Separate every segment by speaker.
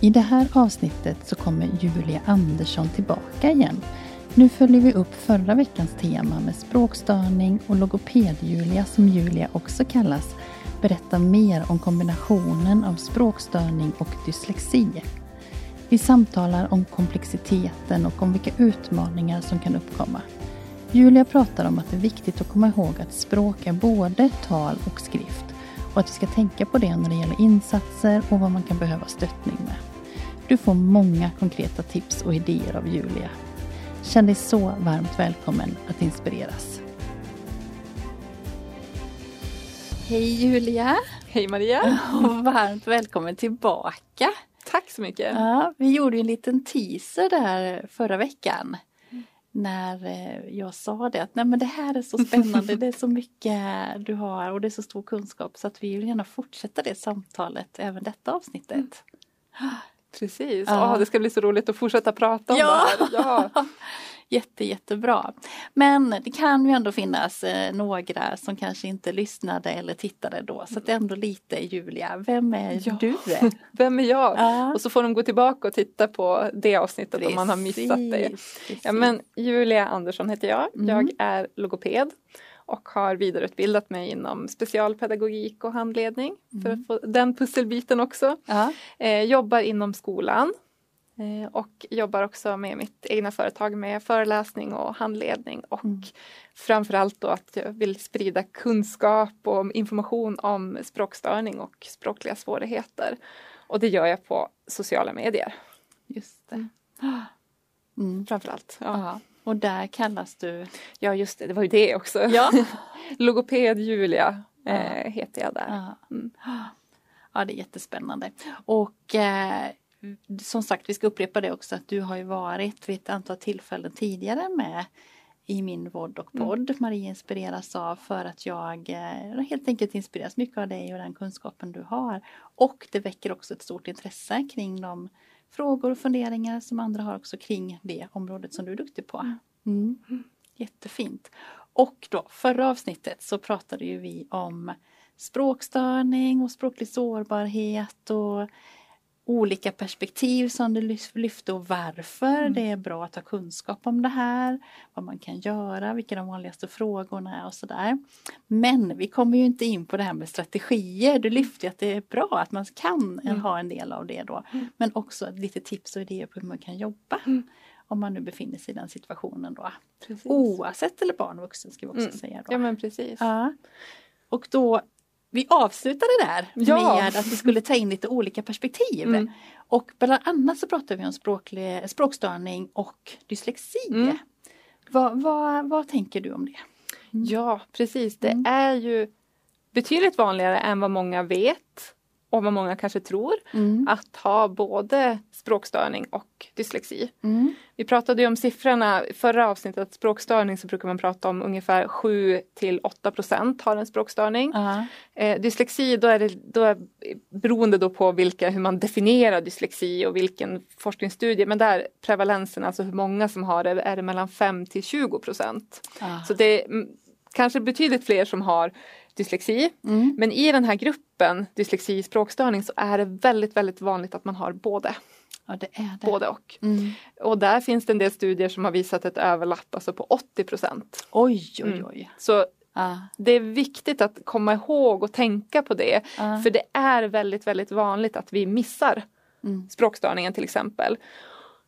Speaker 1: I det här avsnittet så kommer Julia Andersson tillbaka igen. Nu följer vi upp förra veckans tema med språkstörning och logoped-Julia, som Julia också kallas, berättar mer om kombinationen av språkstörning och dyslexi. Vi samtalar om komplexiteten och om vilka utmaningar som kan uppkomma. Julia pratar om att det är viktigt att komma ihåg att språk är både tal och skrift och att vi ska tänka på det när det gäller insatser och vad man kan behöva stöttning med. Du får många konkreta tips och idéer av Julia. Känn dig så varmt välkommen att inspireras. Hej Julia!
Speaker 2: Hej Maria!
Speaker 1: Och varmt välkommen tillbaka!
Speaker 2: Tack så mycket!
Speaker 1: Ja, vi gjorde en liten teaser där förra veckan. När eh, jag sa det att Nej, men det här är så spännande, det är så mycket du har och det är så stor kunskap så att vi vill gärna fortsätta det samtalet även detta avsnittet.
Speaker 2: Mm. Precis, ja. oh, det ska bli så roligt att fortsätta prata om
Speaker 1: ja.
Speaker 2: det här. Ja.
Speaker 1: Jätte, jättebra. Men det kan ju ändå finnas eh, några som kanske inte lyssnade eller tittade då. Så att ändå lite Julia, vem är ja. du?
Speaker 2: Vem är jag? Ja. Och så får de gå tillbaka och titta på det avsnittet Precis. om man har missat det. Ja, men Julia Andersson heter jag. Mm. Jag är logoped och har vidareutbildat mig inom specialpedagogik och handledning mm. för att få den pusselbiten också. Eh, jobbar inom skolan eh, och jobbar också med mitt egna företag med föreläsning och handledning och mm. framförallt då att jag vill sprida kunskap och information om språkstörning och språkliga svårigheter. Och det gör jag på sociala medier.
Speaker 1: Just det.
Speaker 2: Mm. Framförallt. Ja.
Speaker 1: Och där kallas du?
Speaker 2: Ja just det, det var ju det också.
Speaker 1: Ja.
Speaker 2: Logoped Julia eh, heter jag där.
Speaker 1: Ja. Mm. ja, det är jättespännande. Och eh, som sagt, vi ska upprepa det också att du har ju varit vid ett antal tillfällen tidigare med i min vård och mm. podd. Mm. Maria inspireras av för att jag eh, helt enkelt inspireras mycket av dig och den kunskapen du har. Och det väcker också ett stort intresse kring de frågor och funderingar som andra har också kring det området som du är duktig på. Mm. mm. Jättefint. Och då förra avsnittet så pratade ju vi om språkstörning och språklig sårbarhet och olika perspektiv som du lyfte och varför mm. det är bra att ha kunskap om det här, vad man kan göra, vilka de vanligaste frågorna är och sådär. Men vi kommer ju inte in på det här med strategier. Du lyfte att det är bra att man kan mm. ha en del av det då. Mm. Men också lite tips och idéer på hur man kan jobba. Mm. Om man nu befinner sig i den situationen då. Precis. Oavsett eller barn och vuxen ska vi också mm. säga. Då.
Speaker 2: Ja men precis.
Speaker 1: Ja. Och då vi avslutade där ja. med att vi skulle ta in lite olika perspektiv. Mm. Och bland annat så pratade vi om språklig, språkstörning och dyslexi. Mm. Vad, vad, vad tänker du om det?
Speaker 2: Mm. Ja precis, det mm. är ju betydligt vanligare än vad många vet och vad många kanske tror, mm. att ha både språkstörning och dyslexi. Mm. Vi pratade ju om siffrorna i förra avsnittet, språkstörning så brukar man prata om ungefär 7 till 8 procent har en språkstörning. Uh -huh. eh, dyslexi, då är det då är, beroende då på vilka, hur man definierar dyslexi och vilken forskningsstudie, men där prevalensen, alltså hur många som har det, är det mellan 5 till 20 procent. Uh -huh. Så det är kanske betydligt fler som har dyslexi. Mm. Men i den här gruppen dyslexi språkstörning så är det väldigt, väldigt vanligt att man har både.
Speaker 1: Ja, det är det.
Speaker 2: Både och. Mm. Och där finns det en del studier som har visat ett överlapp alltså på 80 procent.
Speaker 1: Oj, oj, mm. oj. Mm.
Speaker 2: Så ah. det är viktigt att komma ihåg och tänka på det. Ah. För det är väldigt, väldigt vanligt att vi missar mm. språkstörningen till exempel.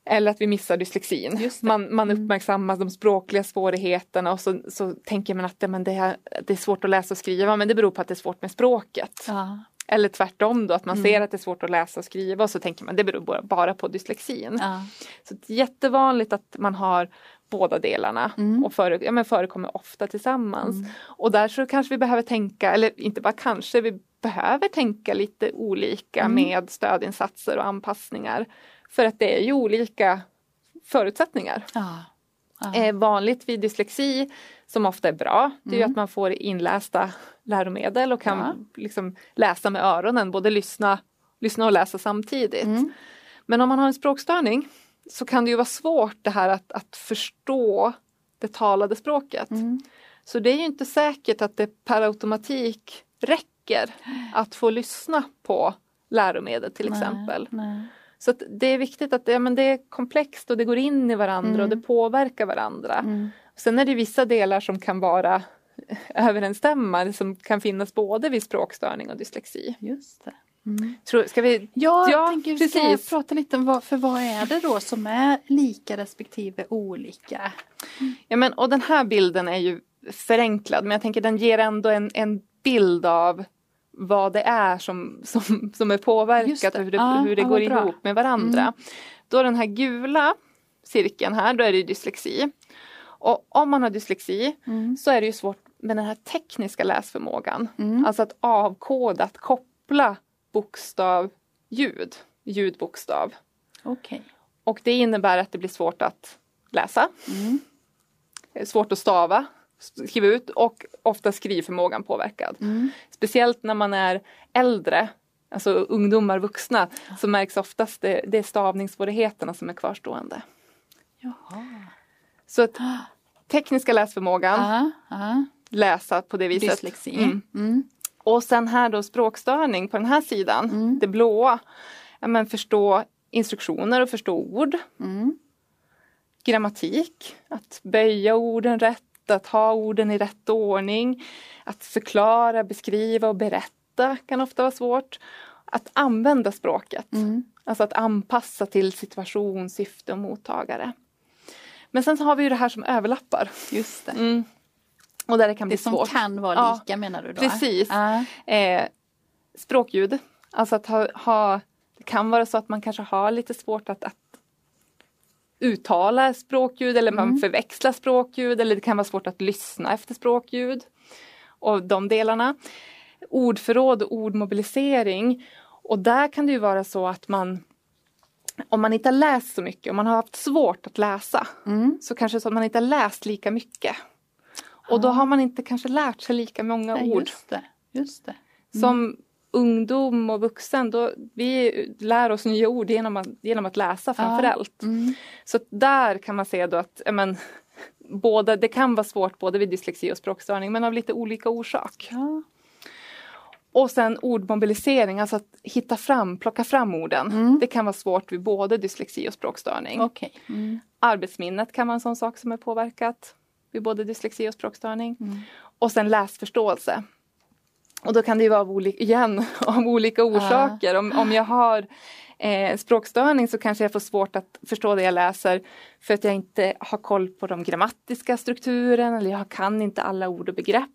Speaker 2: Eller att vi missar dyslexin. Man, man mm. uppmärksammar de språkliga svårigheterna och så, så tänker man att men det, är, det är svårt att läsa och skriva men det beror på att det är svårt med språket. Ja. Eller tvärtom då att man mm. ser att det är svårt att läsa och skriva och så tänker man det beror bara på dyslexin. Ja. Så det är jättevanligt att man har båda delarna mm. och före, ja, men förekommer ofta tillsammans. Mm. Och där så kanske vi behöver tänka, eller inte bara kanske, vi behöver tänka lite olika mm. med stödinsatser och anpassningar. För att det är ju olika förutsättningar. Ja. Eh, vanligt vid dyslexi, som ofta är bra, det är mm. att man får inlästa läromedel och kan ja. liksom läsa med öronen, både lyssna, lyssna och läsa samtidigt. Mm. Men om man har en språkstörning så kan det ju vara svårt det här att, att förstå det talade språket. Mm. Så det är ju inte säkert att det per automatik räcker att få lyssna på läromedel till nej, exempel. Nej. Så det är viktigt att ja, men det är komplext och det går in i varandra mm. och det påverkar varandra. Mm. Sen är det vissa delar som kan vara överensstämmande som kan finnas både vid språkstörning och dyslexi.
Speaker 1: Just det.
Speaker 2: Mm. Tror, ska vi?
Speaker 1: Ja, ja tänker, precis. Ska prata lite om vad, för vad är det då som är lika respektive olika?
Speaker 2: Ja men och den här bilden är ju förenklad men jag tänker den ger ändå en, en bild av vad det är som, som, som är påverkat och hur det, ja, hur det går bra. ihop med varandra. Mm. Då den här gula cirkeln här, då är det dyslexi. Och om man har dyslexi mm. så är det ju svårt med den här tekniska läsförmågan. Mm. Alltså att avkoda, att koppla bokstav, ljud, ljudbokstav.
Speaker 1: Okay.
Speaker 2: Och det innebär att det blir svårt att läsa. Mm. Svårt att stava, skriva ut och ofta skrivförmågan påverkad. Mm. Speciellt när man är äldre, alltså ungdomar, vuxna, så märks oftast det, det är stavningssvårigheterna som är kvarstående.
Speaker 1: Jaha.
Speaker 2: Så att tekniska läsförmågan, aha, aha. läsa på det viset.
Speaker 1: Dyslexi. Mm. Mm.
Speaker 2: Och sen här då språkstörning på den här sidan, mm. det blåa. Ja, men förstå instruktioner och förstå ord. Mm. Grammatik, att böja orden rätt, att ha orden i rätt ordning. Att förklara, beskriva och berätta kan ofta vara svårt. Att använda språket, mm. alltså att anpassa till situation, syfte och mottagare. Men sen så har vi ju det här som överlappar.
Speaker 1: Just det.
Speaker 2: Mm. Och där det kan bli svårt.
Speaker 1: Det som kan vara lika ja, menar du då?
Speaker 2: Precis. Uh. Eh, språkljud, alltså att ha, ha, det kan vara så att man kanske har lite svårt att, att uttala språkljud eller man mm. förväxlar språkljud eller det kan vara svårt att lyssna efter språkljud. Och de delarna. Ordförråd och ordmobilisering. Och där kan det ju vara så att man om man inte har läst så mycket, om man har haft svårt att läsa, mm. så kanske så att man inte har läst lika mycket. Och då har man inte kanske lärt sig lika många
Speaker 1: Nej,
Speaker 2: ord.
Speaker 1: Just det, just det.
Speaker 2: Mm. Som ungdom och vuxen, då, vi lär oss nya ord genom att, genom att läsa framförallt. Ja. Mm. Så där kan man se då att men, båda, det kan vara svårt både vid dyslexi och språkstörning men av lite olika orsak.
Speaker 1: Ja.
Speaker 2: Och sen ordmobilisering, alltså att hitta fram, plocka fram orden. Mm. Det kan vara svårt vid både dyslexi och språkstörning.
Speaker 1: Okay. Mm.
Speaker 2: Arbetsminnet kan vara en sån sak som är påverkat vid både dyslexi och språkstörning. Mm. Och sen läsförståelse. Och då kan det ju vara av olika, igen, av olika orsaker. Om, om jag har eh, språkstörning så kanske jag får svårt att förstå det jag läser för att jag inte har koll på de grammatiska strukturerna eller jag kan inte alla ord och begrepp.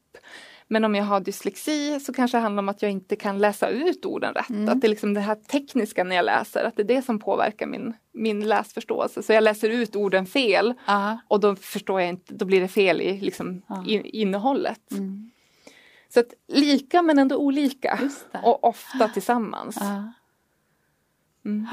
Speaker 2: Men om jag har dyslexi så kanske det handlar om att jag inte kan läsa ut orden rätt. Mm. Att det är liksom det här tekniska när jag läser, att det är det som påverkar min, min läsförståelse. Så jag läser ut orden fel
Speaker 1: uh.
Speaker 2: och då förstår jag inte, då blir det fel i liksom, uh. in, innehållet.
Speaker 1: Mm.
Speaker 2: Så att lika men ändå olika och ofta tillsammans.
Speaker 1: Uh. Mm.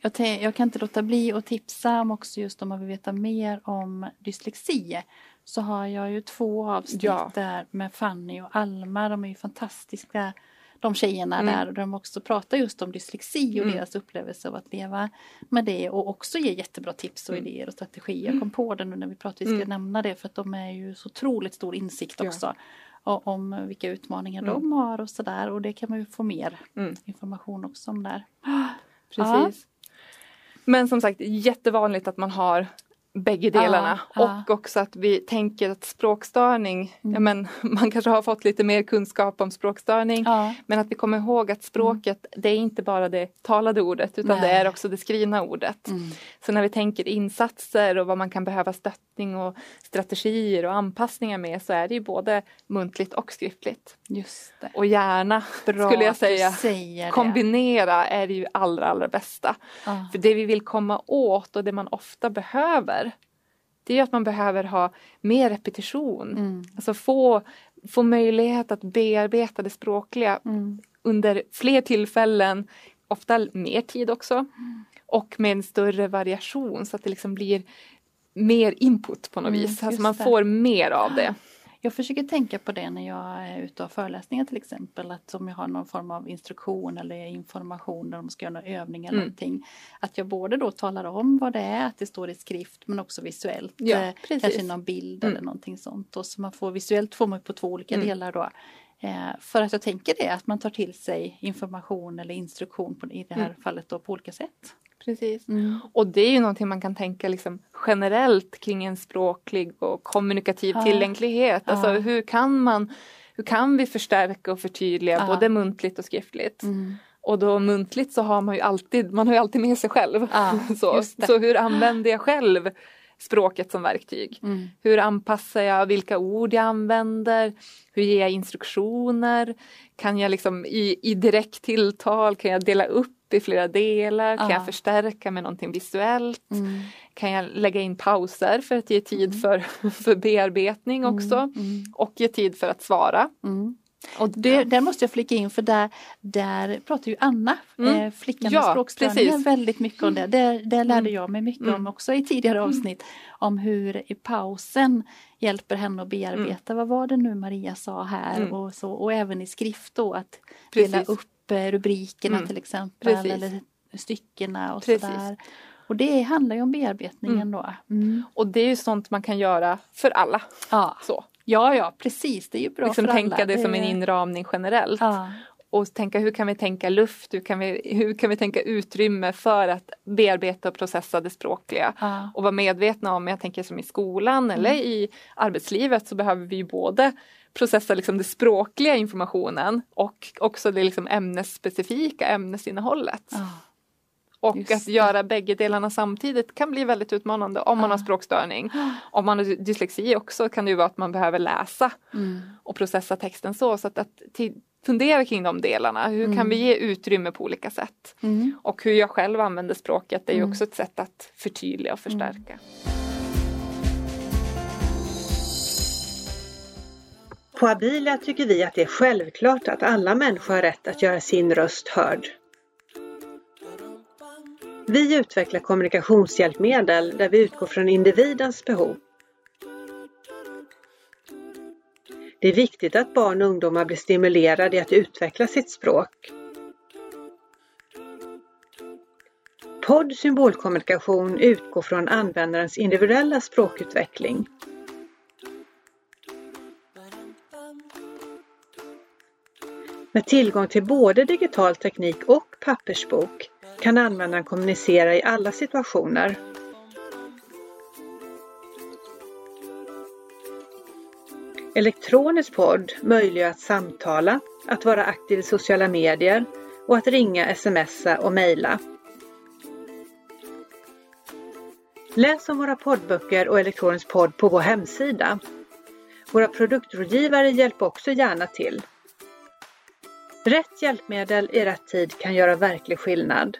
Speaker 1: Jag, jag, kan inte låta bli att tipsa om också just om man vill veta mer om dyslexi så har jag ju två avsnitt ja. där med Fanny och Alma. De är ju fantastiska de tjejerna mm. där och de också pratar just om dyslexi och mm. deras upplevelse av att leva med det och också ger jättebra tips och mm. idéer och strategier. Jag kom på det nu när vi pratade, vi ska mm. nämna det för att de är ju så otroligt stor insikt också. Ja. Om vilka utmaningar de mm. har och sådär och det kan man ju få mer mm. information också om där.
Speaker 2: Precis. Ja. Men som sagt jättevanligt att man har bägge delarna
Speaker 1: Ja,
Speaker 2: och också att vi tänker att språkstörning,
Speaker 1: Mm.
Speaker 2: ja, men, man kanske har fått lite mer kunskap om språkstörning
Speaker 1: Ja.
Speaker 2: men att vi kommer ihåg att språket det är inte bara det talade ordet utan det
Speaker 1: Nej.
Speaker 2: är också det skrivna ordet.
Speaker 1: Mm.
Speaker 2: Så när vi tänker insatser och vad man kan behöva stöttning och strategier och anpassningar med så är det ju både muntligt och skriftligt.
Speaker 1: Just det.
Speaker 2: Och gärna
Speaker 1: Bra
Speaker 2: skulle jag säga
Speaker 1: säger det.
Speaker 2: kombinera är det ju allra allra bästa. För det vi vill komma åt och det man ofta behöver det är ju att man behöver ha mer repetition.
Speaker 1: Mm.
Speaker 2: Alltså få, få möjlighet att bearbeta det språkliga
Speaker 1: Mm.
Speaker 2: under fler tillfällen, ofta mer tid också. Och med en större variation så att det liksom blir mer input på något
Speaker 1: Mm,
Speaker 2: vis. Alltså man
Speaker 1: det.
Speaker 2: får mer av det.
Speaker 1: Jag försöker tänka på det när jag är ute och föreläsningar till exempel. Att om jag har någon form av instruktion eller information där de ska göra någon övning eller
Speaker 2: Mm.
Speaker 1: någonting. Att jag både då talar om vad det är, att det står i skrift men också visuellt.
Speaker 2: Ja,
Speaker 1: Eh,
Speaker 2: precis.
Speaker 1: Kanske någon bild
Speaker 2: Mm.
Speaker 1: eller någonting sånt. Och så man får visuellt får man på två olika
Speaker 2: Mm.
Speaker 1: delar då. Eh, för att jag tänker det, att man tar till sig information eller instruktion på, i det här
Speaker 2: Mm.
Speaker 1: fallet då på olika sätt.
Speaker 2: Precis. Och det är ju någonting man kan tänka liksom generellt kring en språklig och kommunikativ
Speaker 1: Ja.
Speaker 2: tillgänglighet. Alltså
Speaker 1: Ja.
Speaker 2: hur kan man hur kan vi förstärka och förtydliga
Speaker 1: Ja.
Speaker 2: både muntligt och skriftligt?
Speaker 1: Mm.
Speaker 2: Och då muntligt så har man ju alltid, man har ju alltid med sig själv. Så, så hur använder jag själv språket som verktyg?
Speaker 1: Mm.
Speaker 2: Hur anpassar jag vilka ord jag använder? Hur ger jag instruktioner? Kan jag liksom i, i direkt tilltal, kan jag dela upp i flera delar? Kan
Speaker 1: Ja.
Speaker 2: jag förstärka med någonting visuellt?
Speaker 1: Mm.
Speaker 2: Kan jag lägga in pauser för att ge tid för, för bearbetning också?
Speaker 1: Mm.
Speaker 2: Och ge tid för att svara.
Speaker 1: Mm.
Speaker 2: Och
Speaker 1: Det, där måste jag flika in för där, där pratar ju Anna,
Speaker 2: Mm.
Speaker 1: eh, flickan
Speaker 2: Ja,
Speaker 1: med språkstörningar,
Speaker 2: precis.
Speaker 1: väldigt mycket om det. Där, där lärde
Speaker 2: Mm.
Speaker 1: jag mig mycket
Speaker 2: Mm.
Speaker 1: om också i tidigare avsnitt. Om hur i pausen hjälper henne att bearbeta, vad var det nu Maria sa här
Speaker 2: Mm.
Speaker 1: och så. Och även i skrift då att dela
Speaker 2: Precis.
Speaker 1: upp eh, rubrikerna
Speaker 2: Mm.
Speaker 1: till exempel
Speaker 2: Precis.
Speaker 1: eller styckena och sådär. Och det handlar ju om bearbetningen
Speaker 2: Mm.
Speaker 1: då. Mm.
Speaker 2: Och det är ju sånt man kan göra för alla.
Speaker 1: Ja.
Speaker 2: Så.
Speaker 1: ja, ja precis, det är ju bra
Speaker 2: liksom
Speaker 1: för
Speaker 2: tänka
Speaker 1: alla.
Speaker 2: det som en inramning generellt.
Speaker 1: Ja.
Speaker 2: Och tänka hur kan vi tänka luft, hur kan vi, hur kan vi tänka utrymme för att bearbeta och processa det språkliga.
Speaker 1: Ja.
Speaker 2: Och vara medvetna om, jag tänker som i skolan eller
Speaker 1: Mm.
Speaker 2: i arbetslivet så behöver vi ju både processa liksom det språkliga informationen och också det liksom ämnesspecifika ämnesinnehållet.
Speaker 1: Ja.
Speaker 2: Och
Speaker 1: Just
Speaker 2: att
Speaker 1: det.
Speaker 2: göra bägge delarna samtidigt kan bli väldigt utmanande om man
Speaker 1: Ja.
Speaker 2: har språkstörning. Om man har dyslexi också kan det ju vara att man behöver läsa
Speaker 1: Mm.
Speaker 2: och processa texten så. Så att, att fundera kring de delarna. Hur
Speaker 1: Mm.
Speaker 2: kan vi ge utrymme på olika sätt?
Speaker 1: Mm.
Speaker 2: Och hur jag själv använder språket det är ju
Speaker 1: Mm.
Speaker 2: också ett sätt att förtydliga och förstärka.
Speaker 3: På Abilia tycker vi att det är självklart att alla människor har rätt att göra sin röst hörd. Vi utvecklar kommunikationshjälpmedel där vi utgår från individens behov. Det är viktigt att barn och ungdomar blir stimulerade i att utveckla sitt språk. Podd symbolkommunikation utgår från användarens individuella språkutveckling. Med tillgång till både digital teknik och pappersbok kan användaren kommunicera i alla situationer. Elektronisk podd möjliggör att samtala, att vara aktiv i sociala medier och att ringa, smsa och mejla. Läs om våra poddböcker och elektronisk podd på vår hemsida. Våra produktrådgivare hjälper också gärna till. Rätt hjälpmedel i rätt tid kan göra verklig skillnad.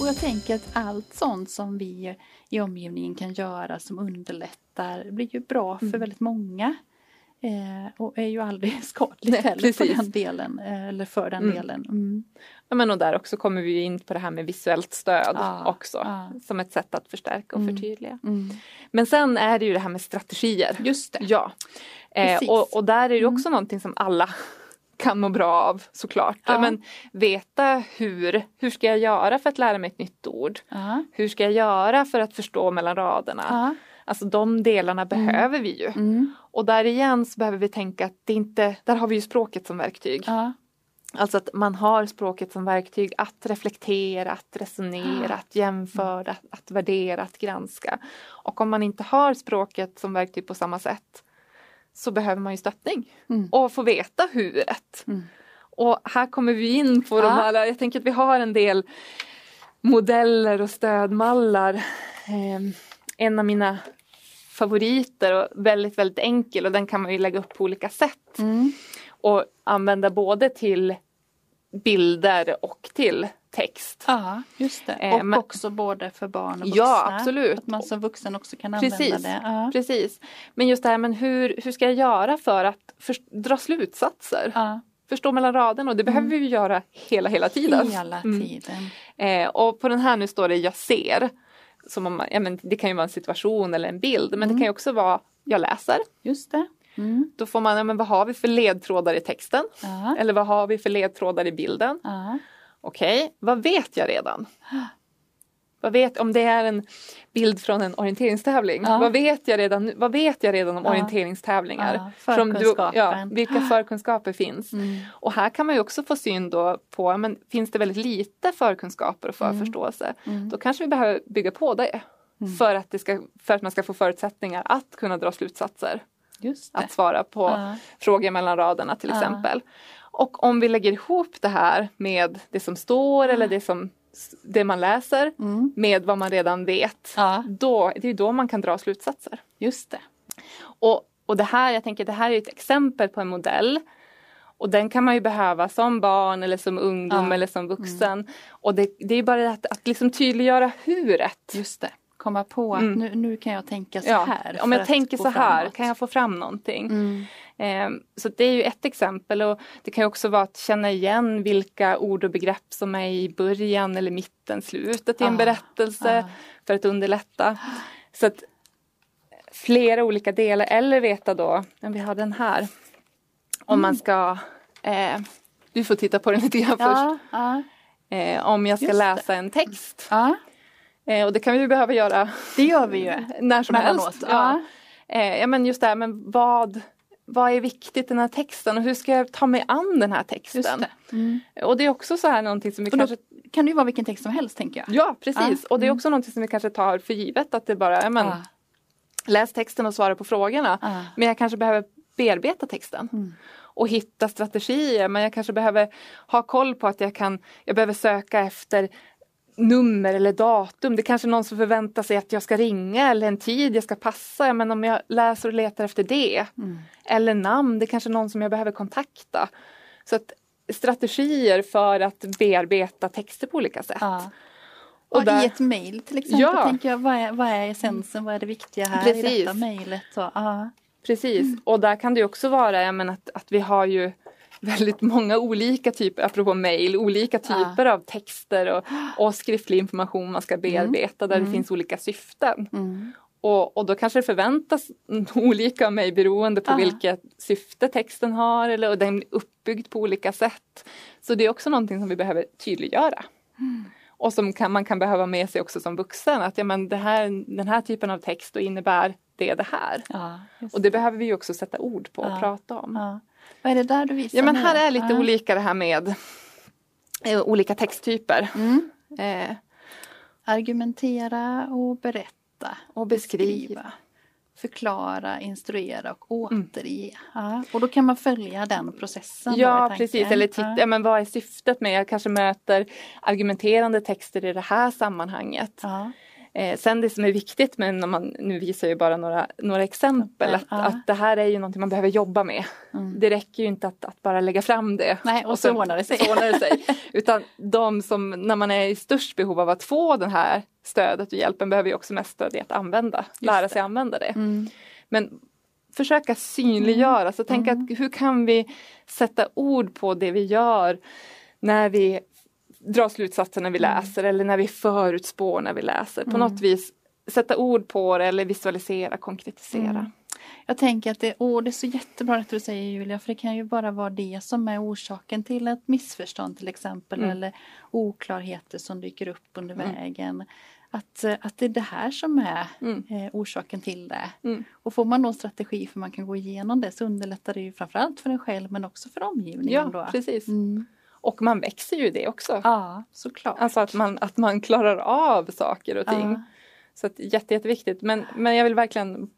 Speaker 1: Och jag tänker att allt sånt som vi i omgivningen kan göra som underlättar blir ju bra för
Speaker 2: Mm.
Speaker 1: väldigt många. Eh, och är ju aldrig skadligt heller
Speaker 2: precis.
Speaker 1: den delen. Eh, eller för den
Speaker 2: Mm.
Speaker 1: delen. Mm.
Speaker 2: Ja, men och där också kommer vi in på det här med visuellt stöd
Speaker 1: Ja,
Speaker 2: också.
Speaker 1: ja.
Speaker 2: Som ett sätt att förstärka och
Speaker 1: Mm.
Speaker 2: förtydliga.
Speaker 1: Mm.
Speaker 2: Men sen är det ju det här med strategier.
Speaker 1: Just det.
Speaker 2: Ja. Eh, och, och där är det
Speaker 1: Mm.
Speaker 2: också någonting som alla kan må bra av såklart.
Speaker 1: Ja.
Speaker 2: Men veta hur, hur ska jag göra för att lära mig ett nytt ord?
Speaker 1: Ja.
Speaker 2: Hur ska jag göra för att förstå mellan raderna? Alltså de delarna behöver vi ju. Och där igen så behöver vi tänka att det inte, där har vi ju språket som verktyg.
Speaker 1: Ja.
Speaker 2: Alltså att man har språket som verktyg att reflektera, att resonera, att jämföra, att, att värdera, att granska. Och om man inte har språket som verktyg på samma sätt så behöver man ju stöttning
Speaker 1: Mm.
Speaker 2: och få veta huret.
Speaker 1: Mm.
Speaker 2: Och här kommer vi in på de
Speaker 1: Ja.
Speaker 2: här, jag tänker att vi har en del modeller och stödmallar. Eh, en av mina favoriter och väldigt, väldigt enkel och den kan man ju lägga upp på olika sätt.
Speaker 1: Mm.
Speaker 2: Och använda både till bilder och till text.
Speaker 1: Ja, just det.
Speaker 2: Eh,
Speaker 1: Och
Speaker 2: men-
Speaker 1: också både för barn och vuxna.
Speaker 2: Ja, absolut.
Speaker 1: Att man som vuxen också kan
Speaker 2: Precis.
Speaker 1: använda det. Ja.
Speaker 2: Precis. Men just det här, men hur, hur ska jag göra för att för, dra slutsatser?
Speaker 1: Ja,
Speaker 2: Förstå mellan raderna och det behöver vi ju göra hela, hela tiden.
Speaker 1: hela
Speaker 2: Mm.
Speaker 1: tiden.
Speaker 2: Eh, och på den här nu står det jag ser. Som om, ja, men det kan ju vara en situation eller en bild men det kan ju också vara jag läser.
Speaker 1: Just det. Mm.
Speaker 2: Då får man, ja, men vad har vi för ledtrådar i texten?
Speaker 1: Ja.
Speaker 2: Eller vad har vi för ledtrådar i bilden?
Speaker 1: Ja.
Speaker 2: Okej, vad vet jag redan? Vad vet, om det är en bild från en orienteringstävling,
Speaker 1: Ja.
Speaker 2: vad, vet jag redan, vad vet jag redan om
Speaker 1: Ja.
Speaker 2: orienteringstävlingar?
Speaker 1: Ja,
Speaker 2: Från du-
Speaker 1: förkunskapen.
Speaker 2: ja, vilka förkunskaper finns?
Speaker 1: Mm.
Speaker 2: Och här kan man ju också få syn då på, men finns det väldigt lite förkunskaper och förförståelse,
Speaker 1: Mm.
Speaker 2: då kanske vi behöver bygga på det. För, att det ska, för att man ska få förutsättningar att kunna dra slutsatser. Att svara på
Speaker 1: Ja.
Speaker 2: frågor mellan raderna till exempel. Och om vi lägger ihop det här med det som står eller det, som, det man läser
Speaker 1: Mm.
Speaker 2: med vad man redan vet.
Speaker 1: Ja,
Speaker 2: Då, det är då man kan dra slutsatser.
Speaker 1: just det.
Speaker 2: Och, och det här, jag tänker det här är ett exempel på en modell. Och den kan man ju behöva som barn eller som ungdom
Speaker 1: Ja.
Speaker 2: eller som vuxen. Och det, det är bara att, att liksom tydliggöra huret.
Speaker 1: Just det. Komma på att
Speaker 2: Mm.
Speaker 1: nu, nu kan jag tänka så
Speaker 2: Ja,
Speaker 1: här.
Speaker 2: om jag tänker så här,
Speaker 1: framåt.
Speaker 2: kan jag få fram någonting?
Speaker 1: Mm.
Speaker 2: Eh, så det är ju ett exempel och det kan ju också vara att känna igen vilka ord och begrepp som är i början eller mitten, slutet i en
Speaker 1: Ah,
Speaker 2: berättelse
Speaker 1: ah.
Speaker 2: för att underlätta. Så att flera olika delar eller veta då, ja, vi har den här. Om man ska, eh, du får titta på den lite grann
Speaker 1: Ja, ja,
Speaker 2: först. Eh, om jag ska
Speaker 1: Just det.
Speaker 2: läsa en text.
Speaker 1: ja,
Speaker 2: Eh, och det kan vi ju behöva göra
Speaker 1: det gör vi ju.
Speaker 2: när som
Speaker 1: Mellanåt,
Speaker 2: helst.
Speaker 1: ja.
Speaker 2: Eh, ja men just det här, men vad, vad är viktigt i den här texten och hur ska jag ta mig an den här texten?
Speaker 1: Det. Mm.
Speaker 2: Och det är också så här någonting som vi
Speaker 1: Och
Speaker 2: kanske
Speaker 1: kan det ju vara vilken text som helst tänker jag.
Speaker 2: Ja precis
Speaker 1: Ja,
Speaker 2: och det är
Speaker 1: mm.
Speaker 2: också någonting som vi kanske tar för givet att det bara, ja, men,
Speaker 1: Ja,
Speaker 2: läs texten och svara på frågorna.
Speaker 1: ja.
Speaker 2: Men jag kanske behöver bearbeta texten.
Speaker 1: Mm.
Speaker 2: Och hitta strategier men jag kanske behöver ha koll på att jag kan, jag behöver söka efter nummer eller datum. Det är kanske någon som förväntar sig att jag ska ringa eller en tid jag ska passa. Men om jag läser och letar efter det.
Speaker 1: Mm.
Speaker 2: Eller namn, det är kanske någon som jag behöver kontakta. Så att strategier för att bearbeta texter på olika sätt.
Speaker 1: Ja.
Speaker 2: Och
Speaker 1: Och,
Speaker 2: där-
Speaker 1: i ett mejl till exempel
Speaker 2: Ja.
Speaker 1: tänker jag, vad är, vad är essensen, vad är det viktiga här i
Speaker 2: Precis.
Speaker 1: detta mejlet? Ja.
Speaker 2: Precis,
Speaker 1: Mm.
Speaker 2: och där kan det också vara ja, men att, att vi har ju väldigt många olika typer, apropå mejl, olika typer av texter och, och skriftlig information man ska bearbeta där det finns olika syften.
Speaker 1: Mm.
Speaker 2: Och, och då kanske det förväntas olika av mig beroende på
Speaker 1: Ja.
Speaker 2: vilket syfte texten har eller och den är uppbyggd på olika sätt. Så det är också någonting som vi behöver tydliggöra.
Speaker 1: Mm.
Speaker 2: Och som kan, man kan behöva med sig också som vuxen att ja, men det här, den här typen av text då innebär det det här.
Speaker 1: Ja,
Speaker 2: Och det behöver vi också sätta ord på och
Speaker 1: Ja.
Speaker 2: prata om.
Speaker 1: ja. Vad är det där du visar
Speaker 2: Ja men här är lite
Speaker 1: ja.
Speaker 2: olika det här med eh, olika texttyper.
Speaker 1: Mm.
Speaker 2: Eh,
Speaker 1: Argumentera och berätta.
Speaker 2: och beskriva.
Speaker 1: Förklara, instruera och
Speaker 2: Mm.
Speaker 1: återge. Ja. Och då kan man följa den processen.
Speaker 2: Ja precis, eller titta,
Speaker 1: ja.
Speaker 2: men vad är syftet med, jag kanske möter argumenterande texter i det här sammanhanget.
Speaker 1: Ja.
Speaker 2: Eh, sen det som är viktigt, men om man, nu visar jag bara några, några exempel, att,
Speaker 1: Ja.
Speaker 2: att det här är ju någonting man behöver jobba med.
Speaker 1: Mm.
Speaker 2: Det räcker ju inte att, att bara lägga fram det.
Speaker 1: Nej, och, så
Speaker 2: sen-
Speaker 1: ordnar det sig.
Speaker 2: så ordnar det sig. Utan de som, när man är i störst behov av att få det här stödet och hjälpen behöver ju också mest stöd i att använda, lära
Speaker 1: det.
Speaker 2: sig använda det.
Speaker 1: Mm.
Speaker 2: Men försöka synliggöra, så tänk att hur kan vi sätta ord på det vi gör när vi drar slutsatser när vi läser eller när vi förutspår när vi läser. På något vis sätta ord på det eller visualisera, konkretisera.
Speaker 1: Mm. Jag tänker att det, åh, det är så jättebra att du säger Julia, för det kan ju bara vara det som är orsaken till ett missförstånd till exempel
Speaker 2: Mm.
Speaker 1: eller oklarheter som dyker upp under
Speaker 2: Mm.
Speaker 1: vägen. Att, att det är det här som är
Speaker 2: Mm.
Speaker 1: eh, orsaken till det.
Speaker 2: Mm.
Speaker 1: Och får man då en strategi för man kan gå igenom det så underlättar det ju framförallt för en själv men också för omgivningen.
Speaker 2: Ja,
Speaker 1: då.
Speaker 2: precis.
Speaker 1: Mm.
Speaker 2: Och man växer ju i det också.
Speaker 1: Ja, såklart.
Speaker 2: Alltså att man, att man klarar av saker och ting.
Speaker 1: Ja.
Speaker 2: Så att jätte, jätteviktigt. Men, men jag vill verkligen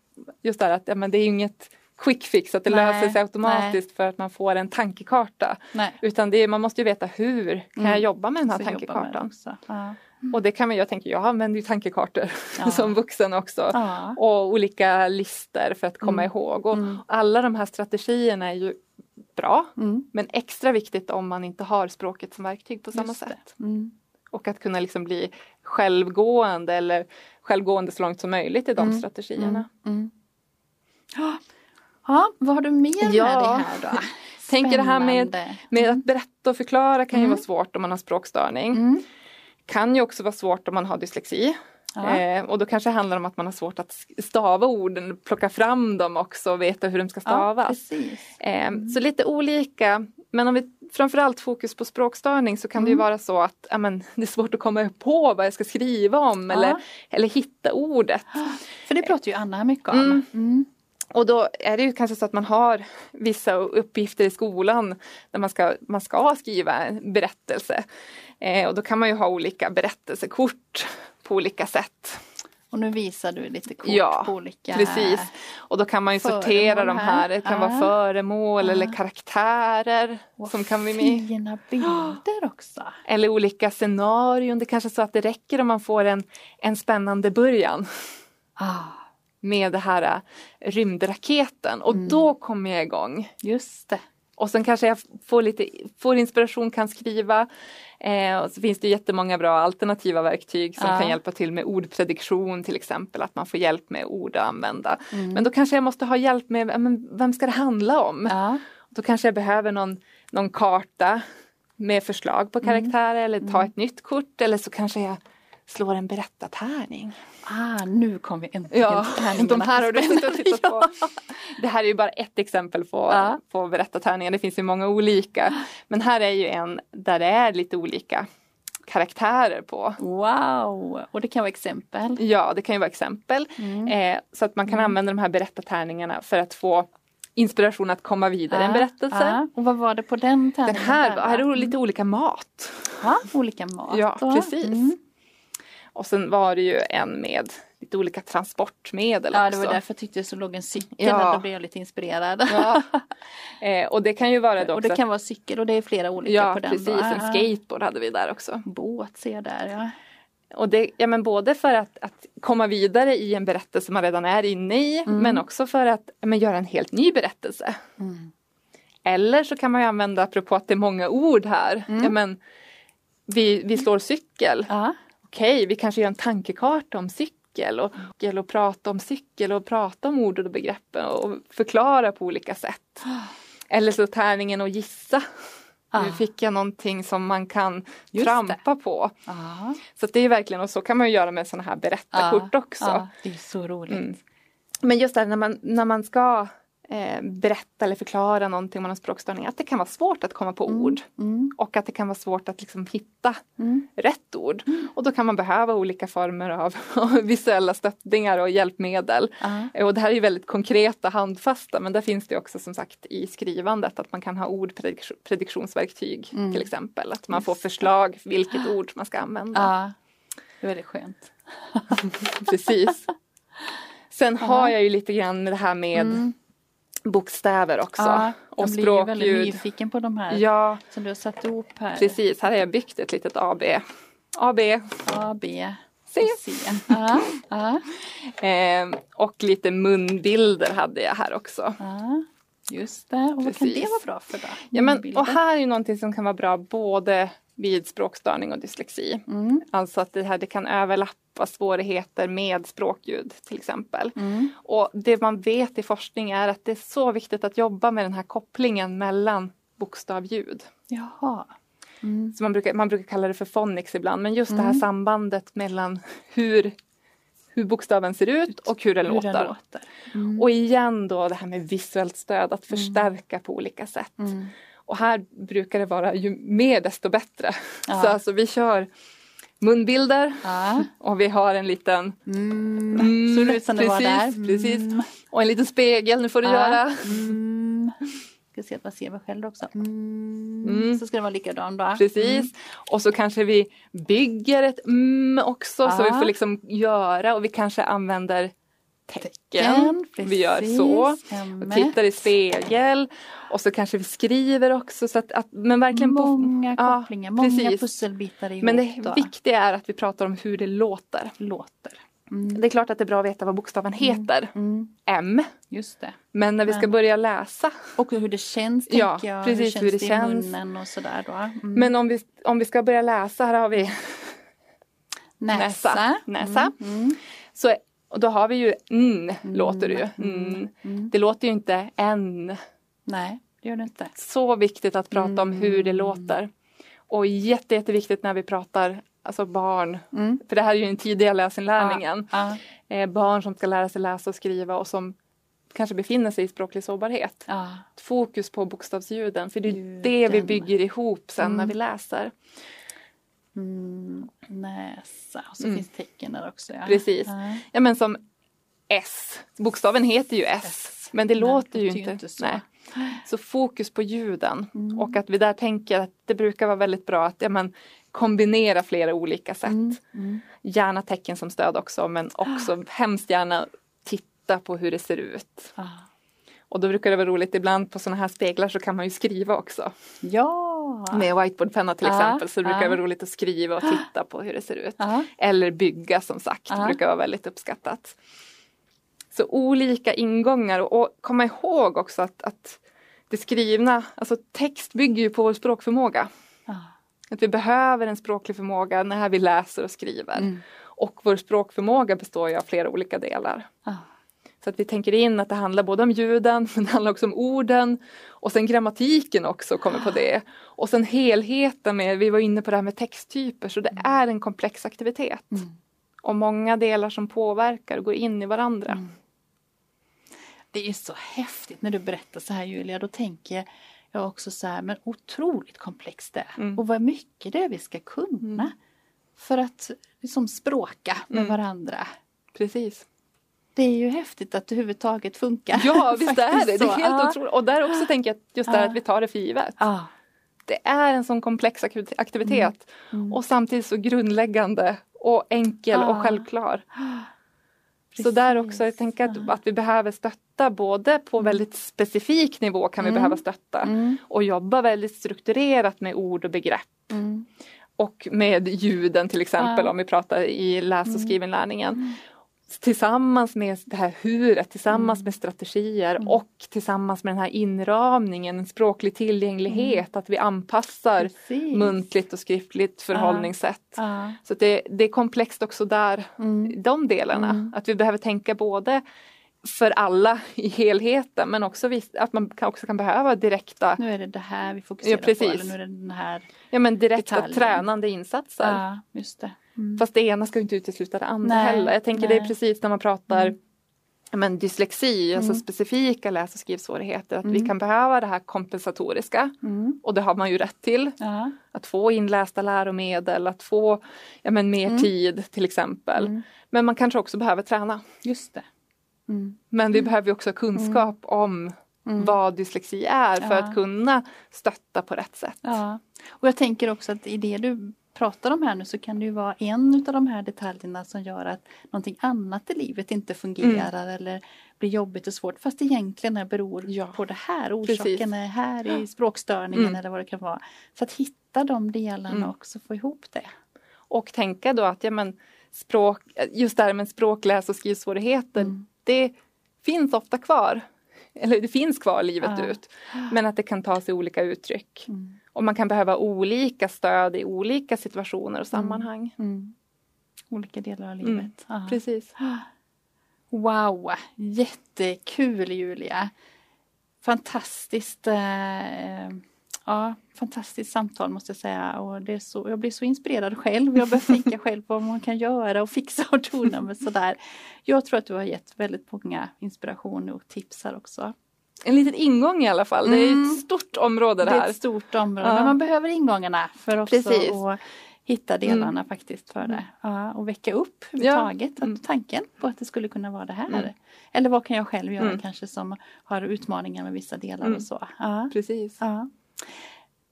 Speaker 2: just där att ja, men det är inget quick fix att det
Speaker 1: Nej,
Speaker 2: löser sig automatiskt för att man får en tankekarta.
Speaker 1: Nej.
Speaker 2: Utan det är, man måste ju veta hur kan jag
Speaker 1: Mm.
Speaker 2: jobba med den här
Speaker 1: Så det
Speaker 2: tankekartan.
Speaker 1: Ja.
Speaker 2: Och det kan man, jag tänker, jag använder ju tankekartor
Speaker 1: Ja.
Speaker 2: som vuxen också.
Speaker 1: Ja.
Speaker 2: Och olika listor för att komma
Speaker 1: Mm.
Speaker 2: ihåg. Och
Speaker 1: Mm.
Speaker 2: alla de här strategierna är ju bra.
Speaker 1: Mm.
Speaker 2: Men extra viktigt om man inte har språket som verktyg på samma sätt.
Speaker 1: Mm.
Speaker 2: Och att kunna liksom bli självgående eller självgående så långt som möjligt i de
Speaker 1: Mm.
Speaker 2: strategierna.
Speaker 1: Mm. Ja. Ja, vad har du mer
Speaker 2: Ja.
Speaker 1: med dig här då?
Speaker 2: Tänker det här med, med att berätta och förklara kan ju
Speaker 1: Mm.
Speaker 2: vara svårt om man har språkstörning.
Speaker 1: Mm.
Speaker 2: Kan ju också vara svårt om man har dyslexi.
Speaker 1: Ja.
Speaker 2: Eh, och då kanske det handlar om att man har svårt att stava orden, plocka fram dem också och veta hur de ska
Speaker 1: ja,
Speaker 2: stavas.
Speaker 1: precis.
Speaker 2: Eh, Så lite olika. Men om vi framförallt fokus på språkstörning så kan det ju
Speaker 1: Mm.
Speaker 2: vara så att ja, men, det är svårt att komma på vad jag ska skriva om eller,
Speaker 1: Ja.
Speaker 2: eller hitta ordet.
Speaker 1: För det pratar ju Anna mycket om.
Speaker 2: Mm.
Speaker 1: Mm.
Speaker 2: Och då är det ju kanske så att man har vissa uppgifter i skolan där man ska, man ska skriva en berättelse. Eh, och då kan man ju ha olika berättelsekort på olika sätt.
Speaker 1: Och nu visar du lite kort
Speaker 2: Ja,
Speaker 1: på olika...
Speaker 2: Precis. Och då kan man ju sortera de här. Det kan
Speaker 1: Ja.
Speaker 2: vara föremål
Speaker 1: Ja.
Speaker 2: eller karaktärer
Speaker 1: Vad
Speaker 2: som kan vara med.
Speaker 1: Fina bilder också.
Speaker 2: Eller olika scenarion. Det kanske är så att det räcker om man får en, en spännande början
Speaker 1: Ah,
Speaker 2: med det här äh, rymdraketen. Och
Speaker 1: Mm.
Speaker 2: då kommer jag igång.
Speaker 1: just det.
Speaker 2: Och sen kanske jag får lite får inspiration, kan skriva. Eh, och så finns det jättemånga bra alternativa verktyg som
Speaker 1: Ja.
Speaker 2: kan hjälpa till med ordprediktion till exempel. Att man får hjälp med ord att använda.
Speaker 1: Mm.
Speaker 2: Men då kanske jag måste ha hjälp med men vem ska det handla om?
Speaker 1: Ja.
Speaker 2: Då kanske jag behöver någon, någon karta med förslag på karaktärer eller ta ett nytt kort eller så kanske jag slår en berättartärning.
Speaker 1: Ah, nu kom vi äntligen
Speaker 2: Ja,
Speaker 1: till tärningarna.
Speaker 2: de här har du tittat på.
Speaker 1: Ja.
Speaker 2: Det här är ju bara ett exempel på,
Speaker 1: Ja.
Speaker 2: på berättartärningar. Det finns ju många olika. Men här är ju en där det är lite olika karaktärer på.
Speaker 1: Wow! Och det kan vara exempel.
Speaker 2: Ja, det kan ju vara exempel.
Speaker 1: Mm.
Speaker 2: Eh, så att man kan använda de här berättartärningarna för att få inspiration att komma vidare i en
Speaker 1: Ja,
Speaker 2: berättelse.
Speaker 1: ja. Och vad var det på den
Speaker 2: Den
Speaker 1: tärningen?
Speaker 2: här,
Speaker 1: där,
Speaker 2: här
Speaker 1: va?
Speaker 2: är lite olika mat.
Speaker 1: Ja, olika mat.
Speaker 2: Ja,
Speaker 1: då.
Speaker 2: precis.
Speaker 1: Mm.
Speaker 2: Och sen var det ju en med lite olika transportmedel
Speaker 1: Ja,
Speaker 2: också.
Speaker 1: det var därför jag tyckte så låg en cykel
Speaker 2: Ja.
Speaker 1: Då blev jag lite inspirerad.
Speaker 2: Ja. Eh, och det kan ju vara det
Speaker 1: och
Speaker 2: också.
Speaker 1: det kan vara cykel och det är flera olika
Speaker 2: ja,
Speaker 1: på den.
Speaker 2: precis.
Speaker 1: då.
Speaker 2: En
Speaker 1: Ja.
Speaker 2: skateboard hade vi där också.
Speaker 1: Båt ser jag där ja.
Speaker 2: Och det, ja, men både för att, att komma vidare i en berättelse man redan är inne i
Speaker 1: Mm.
Speaker 2: men också för att ja, men, göra en helt ny berättelse.
Speaker 1: Mm.
Speaker 2: Eller så kan man ju använda, apropå att det är många ord här,
Speaker 1: Mm.
Speaker 2: ja, men, vi, vi slår cykel.
Speaker 1: Ja.
Speaker 2: Okej, vi kanske gör en tankekarta om cykel och, och, och prata om cykel och prata om ord och begrepp och förklara på olika sätt. Eller så tärningen och gissa.
Speaker 1: Ah.
Speaker 2: Nu fick jag någonting som man kan
Speaker 1: Just
Speaker 2: trampa på.
Speaker 1: Ja.
Speaker 2: Så det är verkligen, och så kan man ju göra med sådana här berättarkort också.
Speaker 1: Ja, det är så roligt.
Speaker 2: Mm. Men just det här när man, när man ska eh, berätta eller förklara någonting om man har språkstörning, att det kan vara svårt att komma på ord.
Speaker 1: Mm.
Speaker 2: Och att det kan vara svårt att liksom hitta
Speaker 1: Mm.
Speaker 2: rätt ord. Och då kan man behöva olika former av visuella stöttningar och hjälpmedel.
Speaker 1: Ja.
Speaker 2: Och det här är väldigt konkreta, handfasta, men där finns det också som sagt i skrivandet att man kan ha ordprediktionsverktyg
Speaker 1: Mm.
Speaker 2: till exempel. Att man får förslag vilket ord man ska använda.
Speaker 1: ja. Det är väldigt skönt.
Speaker 2: Precis. Sen har jag ju lite grann med det här med
Speaker 1: Mm.
Speaker 2: Bokstäver också.
Speaker 1: Ja,
Speaker 2: och
Speaker 1: jag blir väldigt
Speaker 2: språkljud.
Speaker 1: nyfiken på de här
Speaker 2: Ja,
Speaker 1: som du har satt ihop här.
Speaker 2: precis. Här har jag byggt ett litet AB. AB.
Speaker 1: A, B,
Speaker 2: C.
Speaker 1: C. Ja, ja,
Speaker 2: Eh, och lite munbilder hade jag här också.
Speaker 1: ja. Just det. Och vad kan det vara bra för då?
Speaker 2: Ja, men, och här är ju någonting som kan vara bra både vid språkstörning och dyslexi.
Speaker 1: Mm.
Speaker 2: Alltså att det här det kan överlappa svårigheter med språkljud till exempel.
Speaker 1: Mm.
Speaker 2: Och det man vet i forskning är att det är så viktigt att jobba med den här kopplingen mellan bokstavljud.
Speaker 1: Jaha. Mm.
Speaker 2: Så man, brukar, man brukar kalla det för phonics ibland, men just det här
Speaker 1: Mm.
Speaker 2: sambandet mellan hur, hur bokstaven ser ut och hur den
Speaker 1: Hur
Speaker 2: låter.
Speaker 1: den låter. Mm.
Speaker 2: Och igen då det här med visuellt stöd, att förstärka på olika sätt.
Speaker 1: Mm.
Speaker 2: Och här brukar det vara ju mer desto bättre.
Speaker 1: Ja.
Speaker 2: Så alltså vi kör munbilder
Speaker 1: Ja.
Speaker 2: och vi har en liten
Speaker 1: Mm.
Speaker 2: Mm,
Speaker 1: Såg ut som det var
Speaker 2: precis,
Speaker 1: där? Mm.
Speaker 2: precis. och en liten spegel, nu får du
Speaker 1: Ja.
Speaker 2: göra.
Speaker 1: Mm. Ska se vad ser vi själv också. Mm. Mm. Så ska det vara likadant då.
Speaker 2: Precis. Mm. Och så kanske vi bygger ett mm också ja. så vi får liksom göra och vi kanske använder tecken. tecken vi gör så. Och tittar i spegel. Och så kanske vi skriver också. Så att, att men verkligen
Speaker 1: många på, kopplingar, ja, många precis. pusselbitar ihop.
Speaker 2: Men det då. viktiga är att vi pratar om hur det låter.
Speaker 1: låter.
Speaker 2: Mm. Det är klart att det är bra att veta vad bokstaven mm. heter.
Speaker 1: Mm.
Speaker 2: M.
Speaker 1: Just det.
Speaker 2: Men när vi ska börja läsa.
Speaker 1: Och hur det känns
Speaker 2: ja,
Speaker 1: jag.
Speaker 2: Precis, hur, hur det,
Speaker 1: det
Speaker 2: känns.
Speaker 1: i munnen och sådär då. Mm.
Speaker 2: Men om vi, om vi ska börja läsa, här har vi
Speaker 1: näsa.
Speaker 2: näsa. Mm. Så och då har vi ju n, låter det ju. Mm. Det låter ju inte n.
Speaker 1: Nej, det gör det inte.
Speaker 2: Så viktigt att prata om hur det låter. Och jätte, jätteviktigt när vi pratar alltså barn. Mm. För det här är ju den tidiga läsinlärningen.
Speaker 1: Ja,
Speaker 2: ja. Eh, barn som ska lära sig läsa och skriva och som kanske befinner sig i språklig sårbarhet.
Speaker 1: Ja.
Speaker 2: Fokus på bokstavsljuden för det är Ljuden. det vi bygger ihop sen mm. när vi läser.
Speaker 1: Mm, näsa och så mm. finns tecken där också. Ja.
Speaker 2: Precis. Ja. men som S. Bokstaven heter ju S. S. Men det Nej, låter ju inte. inte så. Nej. Så fokus på ljuden mm. och att vi där tänker att det brukar vara väldigt bra att ja, men, kombinera flera olika sätt. Mm. Mm. Gärna tecken som stöd också men också ah. hemskt gärna titta på hur det ser ut.
Speaker 1: Ah.
Speaker 2: Och då brukar det vara roligt ibland på sådana här speglar så kan man ju skriva också.
Speaker 1: Ja!
Speaker 2: Med whiteboardpenna till exempel så det brukar vara roligt att skriva och titta på hur det ser ut. Eller bygga som sagt, det brukar vara väldigt uppskattat. Så olika ingångar och, och komma ihåg också att, att det skrivna, alltså text bygger ju på vår språkförmåga. Att vi behöver en språklig förmåga när vi läser och skriver. Mm. Och vår språkförmåga består ju av flera olika delar.
Speaker 1: Ah.
Speaker 2: Så att vi tänker in att det handlar både om ljuden, men det handlar också om orden och sen grammatiken också kommer på det. Och sen helheten med, vi var inne på det här med texttyper, så det mm. är en komplex aktivitet.
Speaker 1: Mm.
Speaker 2: Och många delar som påverkar och går in i varandra. Mm.
Speaker 1: Det är så häftigt när du berättar så här Julia, då tänker jag också så här, men otroligt komplext det är. Mm. Och vad mycket det är vi ska kunna. Mm. För att liksom språka med mm. varandra.
Speaker 2: Precis.
Speaker 1: Det är ju häftigt att det överhuvudtaget funkar.
Speaker 2: Ja visst är det, det är helt ah. otroligt. Och där också tänker jag just det här att vi tar det för givet.
Speaker 1: Ah.
Speaker 2: Det är en sån komplex aktivitet mm. Mm. och samtidigt så grundläggande och enkel och självklar. Precis. Så där också, jag tänker att, att vi behöver stötta både på mm. väldigt specifik nivå kan vi mm. behöva stötta
Speaker 1: mm.
Speaker 2: och jobba väldigt strukturerat med ord och begrepp.
Speaker 1: Mm.
Speaker 2: Och med ljuden till exempel ja. om vi pratar i läs och skrivinlärningen. Mm tillsammans med det här huret, tillsammans mm. med strategier mm. och tillsammans med den här inramningen, en språklig tillgänglighet, mm. att vi anpassar Precis. muntligt och skriftligt förhållningssätt.
Speaker 1: Ah.
Speaker 2: Så det, det, är komplext också där,
Speaker 1: mm.
Speaker 2: de delarna. Mm. Att vi behöver tänka både för alla i helheten men också att man också kan behöva direkta
Speaker 1: Nu är det det här vi fokuserar
Speaker 2: ja,
Speaker 1: på eller nu är det den här
Speaker 2: Ja men direkta detaljen. tränande insatser.
Speaker 1: Ja, just det.
Speaker 2: Mm. Fast det ena ska inte utesluta det andra nej, heller. Jag tänker nej. det är precis när man pratar mm. men dyslexi, alltså mm. specifika läs och skrivsvårigheter, att vi mm. kan behöva det här kompensatoriska
Speaker 1: mm.
Speaker 2: och det har man ju rätt till.
Speaker 1: Ja.
Speaker 2: Att få inlästa läromedel, att få ja, men mer mm. tid till exempel. Men man kanske också behöver träna.
Speaker 1: Just det.
Speaker 2: Men vi behöver också kunskap om vad dyslexi är för ja. att kunna stötta på rätt sätt.
Speaker 1: Ja. Och jag tänker också att i det du pratar om här nu så kan det ju vara en av de här detaljerna som gör att någonting annat i livet inte fungerar mm. eller blir jobbigt och svårt fast egentligen är beror ja. på det här. Orsaken Precis. är här i språkstörningen mm. eller vad det kan vara. Så att hitta de delarna mm. också, få ihop det.
Speaker 2: Och tänka då att ja, men, språk, just det här med språk, läs och skrivsvårigheter, mm. det finns ofta kvar. Eller det finns kvar livet ja. ut. Men att det kan ta sig olika uttryck.
Speaker 1: Mm.
Speaker 2: Och man kan behöva olika stöd i olika situationer och sammanhang.
Speaker 1: Mm. Mm. Olika delar av livet.
Speaker 2: Mm. Precis.
Speaker 1: Wow, jättekul Julia. Fantastiskt. Eh, ja, fantastiskt samtal måste jag säga. Och det är så, jag blir så inspirerad själv. Jag börjar tänka själv på vad man kan göra och fixa och dona med sådär. Jag tror att du har gett väldigt många inspiration och tips här också
Speaker 2: en liten ingång i alla fall. Mm. Det är ett mm. stort område det här.
Speaker 1: Det är ett stort område. Ja. Men man behöver ingångarna för också att hitta delarna mm. faktiskt för det. Ja, och väcka upp överhuvudtaget ja. mm. tanken på att det skulle kunna vara det här. Mm. Eller vad kan jag själv göra mm. kanske som har utmaningar med vissa delar och så. Ja.
Speaker 2: Precis.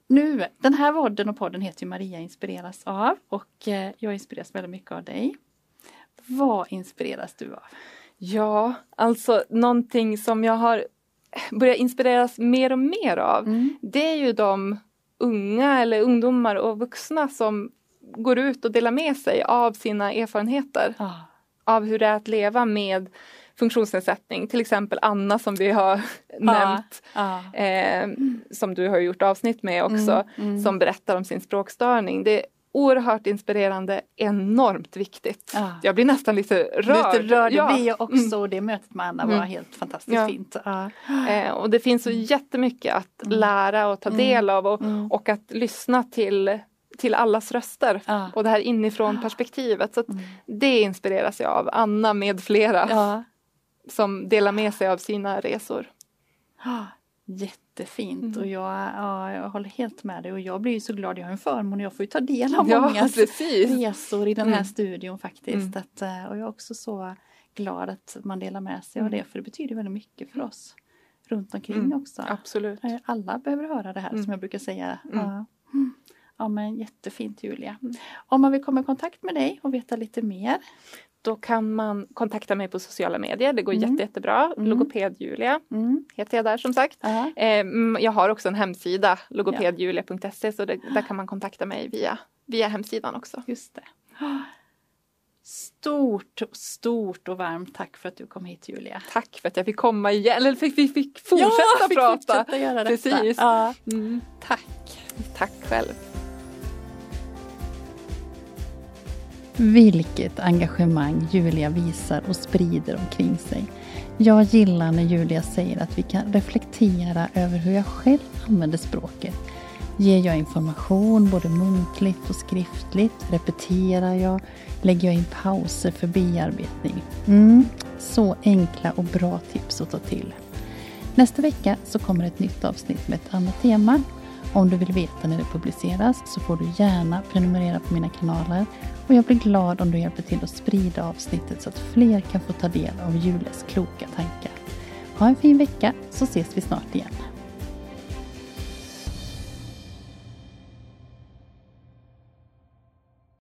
Speaker 1: Nu, den här vodden och podden heter Maria inspireras av och eh, jag inspireras väldigt mycket av dig. Vad inspireras du av?
Speaker 2: Ja, alltså någonting som jag har börjat inspireras mer och mer av. Mm. Det är ju de unga eller ungdomar och vuxna som går ut och delar med sig av sina erfarenheter. Ah. Av hur det är att leva med funktionsnedsättning. Till exempel Anna som vi har nämnt. Ah. Eh, som du har gjort avsnitt med också. Mm, mm. Som berättar om sin språkstörning. Det oerhört inspirerande, enormt viktigt. Ja. Jag blir nästan lite rörd.
Speaker 1: Lite rörd, ja. det blir jag också. Mm. Det mötet med Anna var mm. helt fantastiskt ja. fint. Ja.
Speaker 2: Eh, och det finns så jättemycket att mm. lära och ta mm. del av och, mm. och att lyssna till till allas röster ja. och det här inifrån perspektivet. Så mm. Det inspireras jag av, Anna med flera som delar med sig av sina resor.
Speaker 1: Jättefint mm. och jag, ja, jag håller helt med dig och jag blir så glad. Jag har en förmån och jag får ju ta del av ja, många resor i den här mm. studion faktiskt. Mm. Att, eh, och jag är också så glad att man delar med sig av mm. det för det betyder väldigt mycket för oss runt omkring mm. också.
Speaker 2: Absolut.
Speaker 1: Eh, alla behöver höra det här som jag brukar säga. Ja. Ja men jättefint Julia. Om man vill komma i kontakt med dig och veta lite mer
Speaker 2: då kan man kontakta mig på sociala medier. Det går mm. jätte, jättebra. Mm. Logoped-Julia mm. heter jag där som sagt. Uh -huh. jag har också en hemsida, logopedjulia.se, så det, där kan man kontakta mig via, via hemsidan också.
Speaker 1: Just det. Stort, stort och varmt tack för att du kom hit Julia.
Speaker 2: Tack för att jag fick komma igen, eller fick, fick, fick fortsätta ja, fick prata.
Speaker 1: Fortsätta göra detta. Precis. Ja. Mm.
Speaker 2: Tack. Tack själv.
Speaker 1: Vilket engagemang Julia visar och sprider omkring sig. Jag gillar när Julia säger att vi kan reflektera över hur jag själv använder språket. Ger jag information både muntligt och skriftligt? Repeterar jag? Lägger jag in pauser för bearbetning? Mm, så enkla och bra tips att ta till. Nästa vecka så kommer ett nytt avsnitt med ett annat tema. Om du vill veta när det publiceras så får du gärna prenumerera på mina kanaler och jag blir glad om du hjälper till att sprida avsnittet så att fler kan få ta del av Jules kloka tankar. Ha en fin vecka så ses vi snart igen.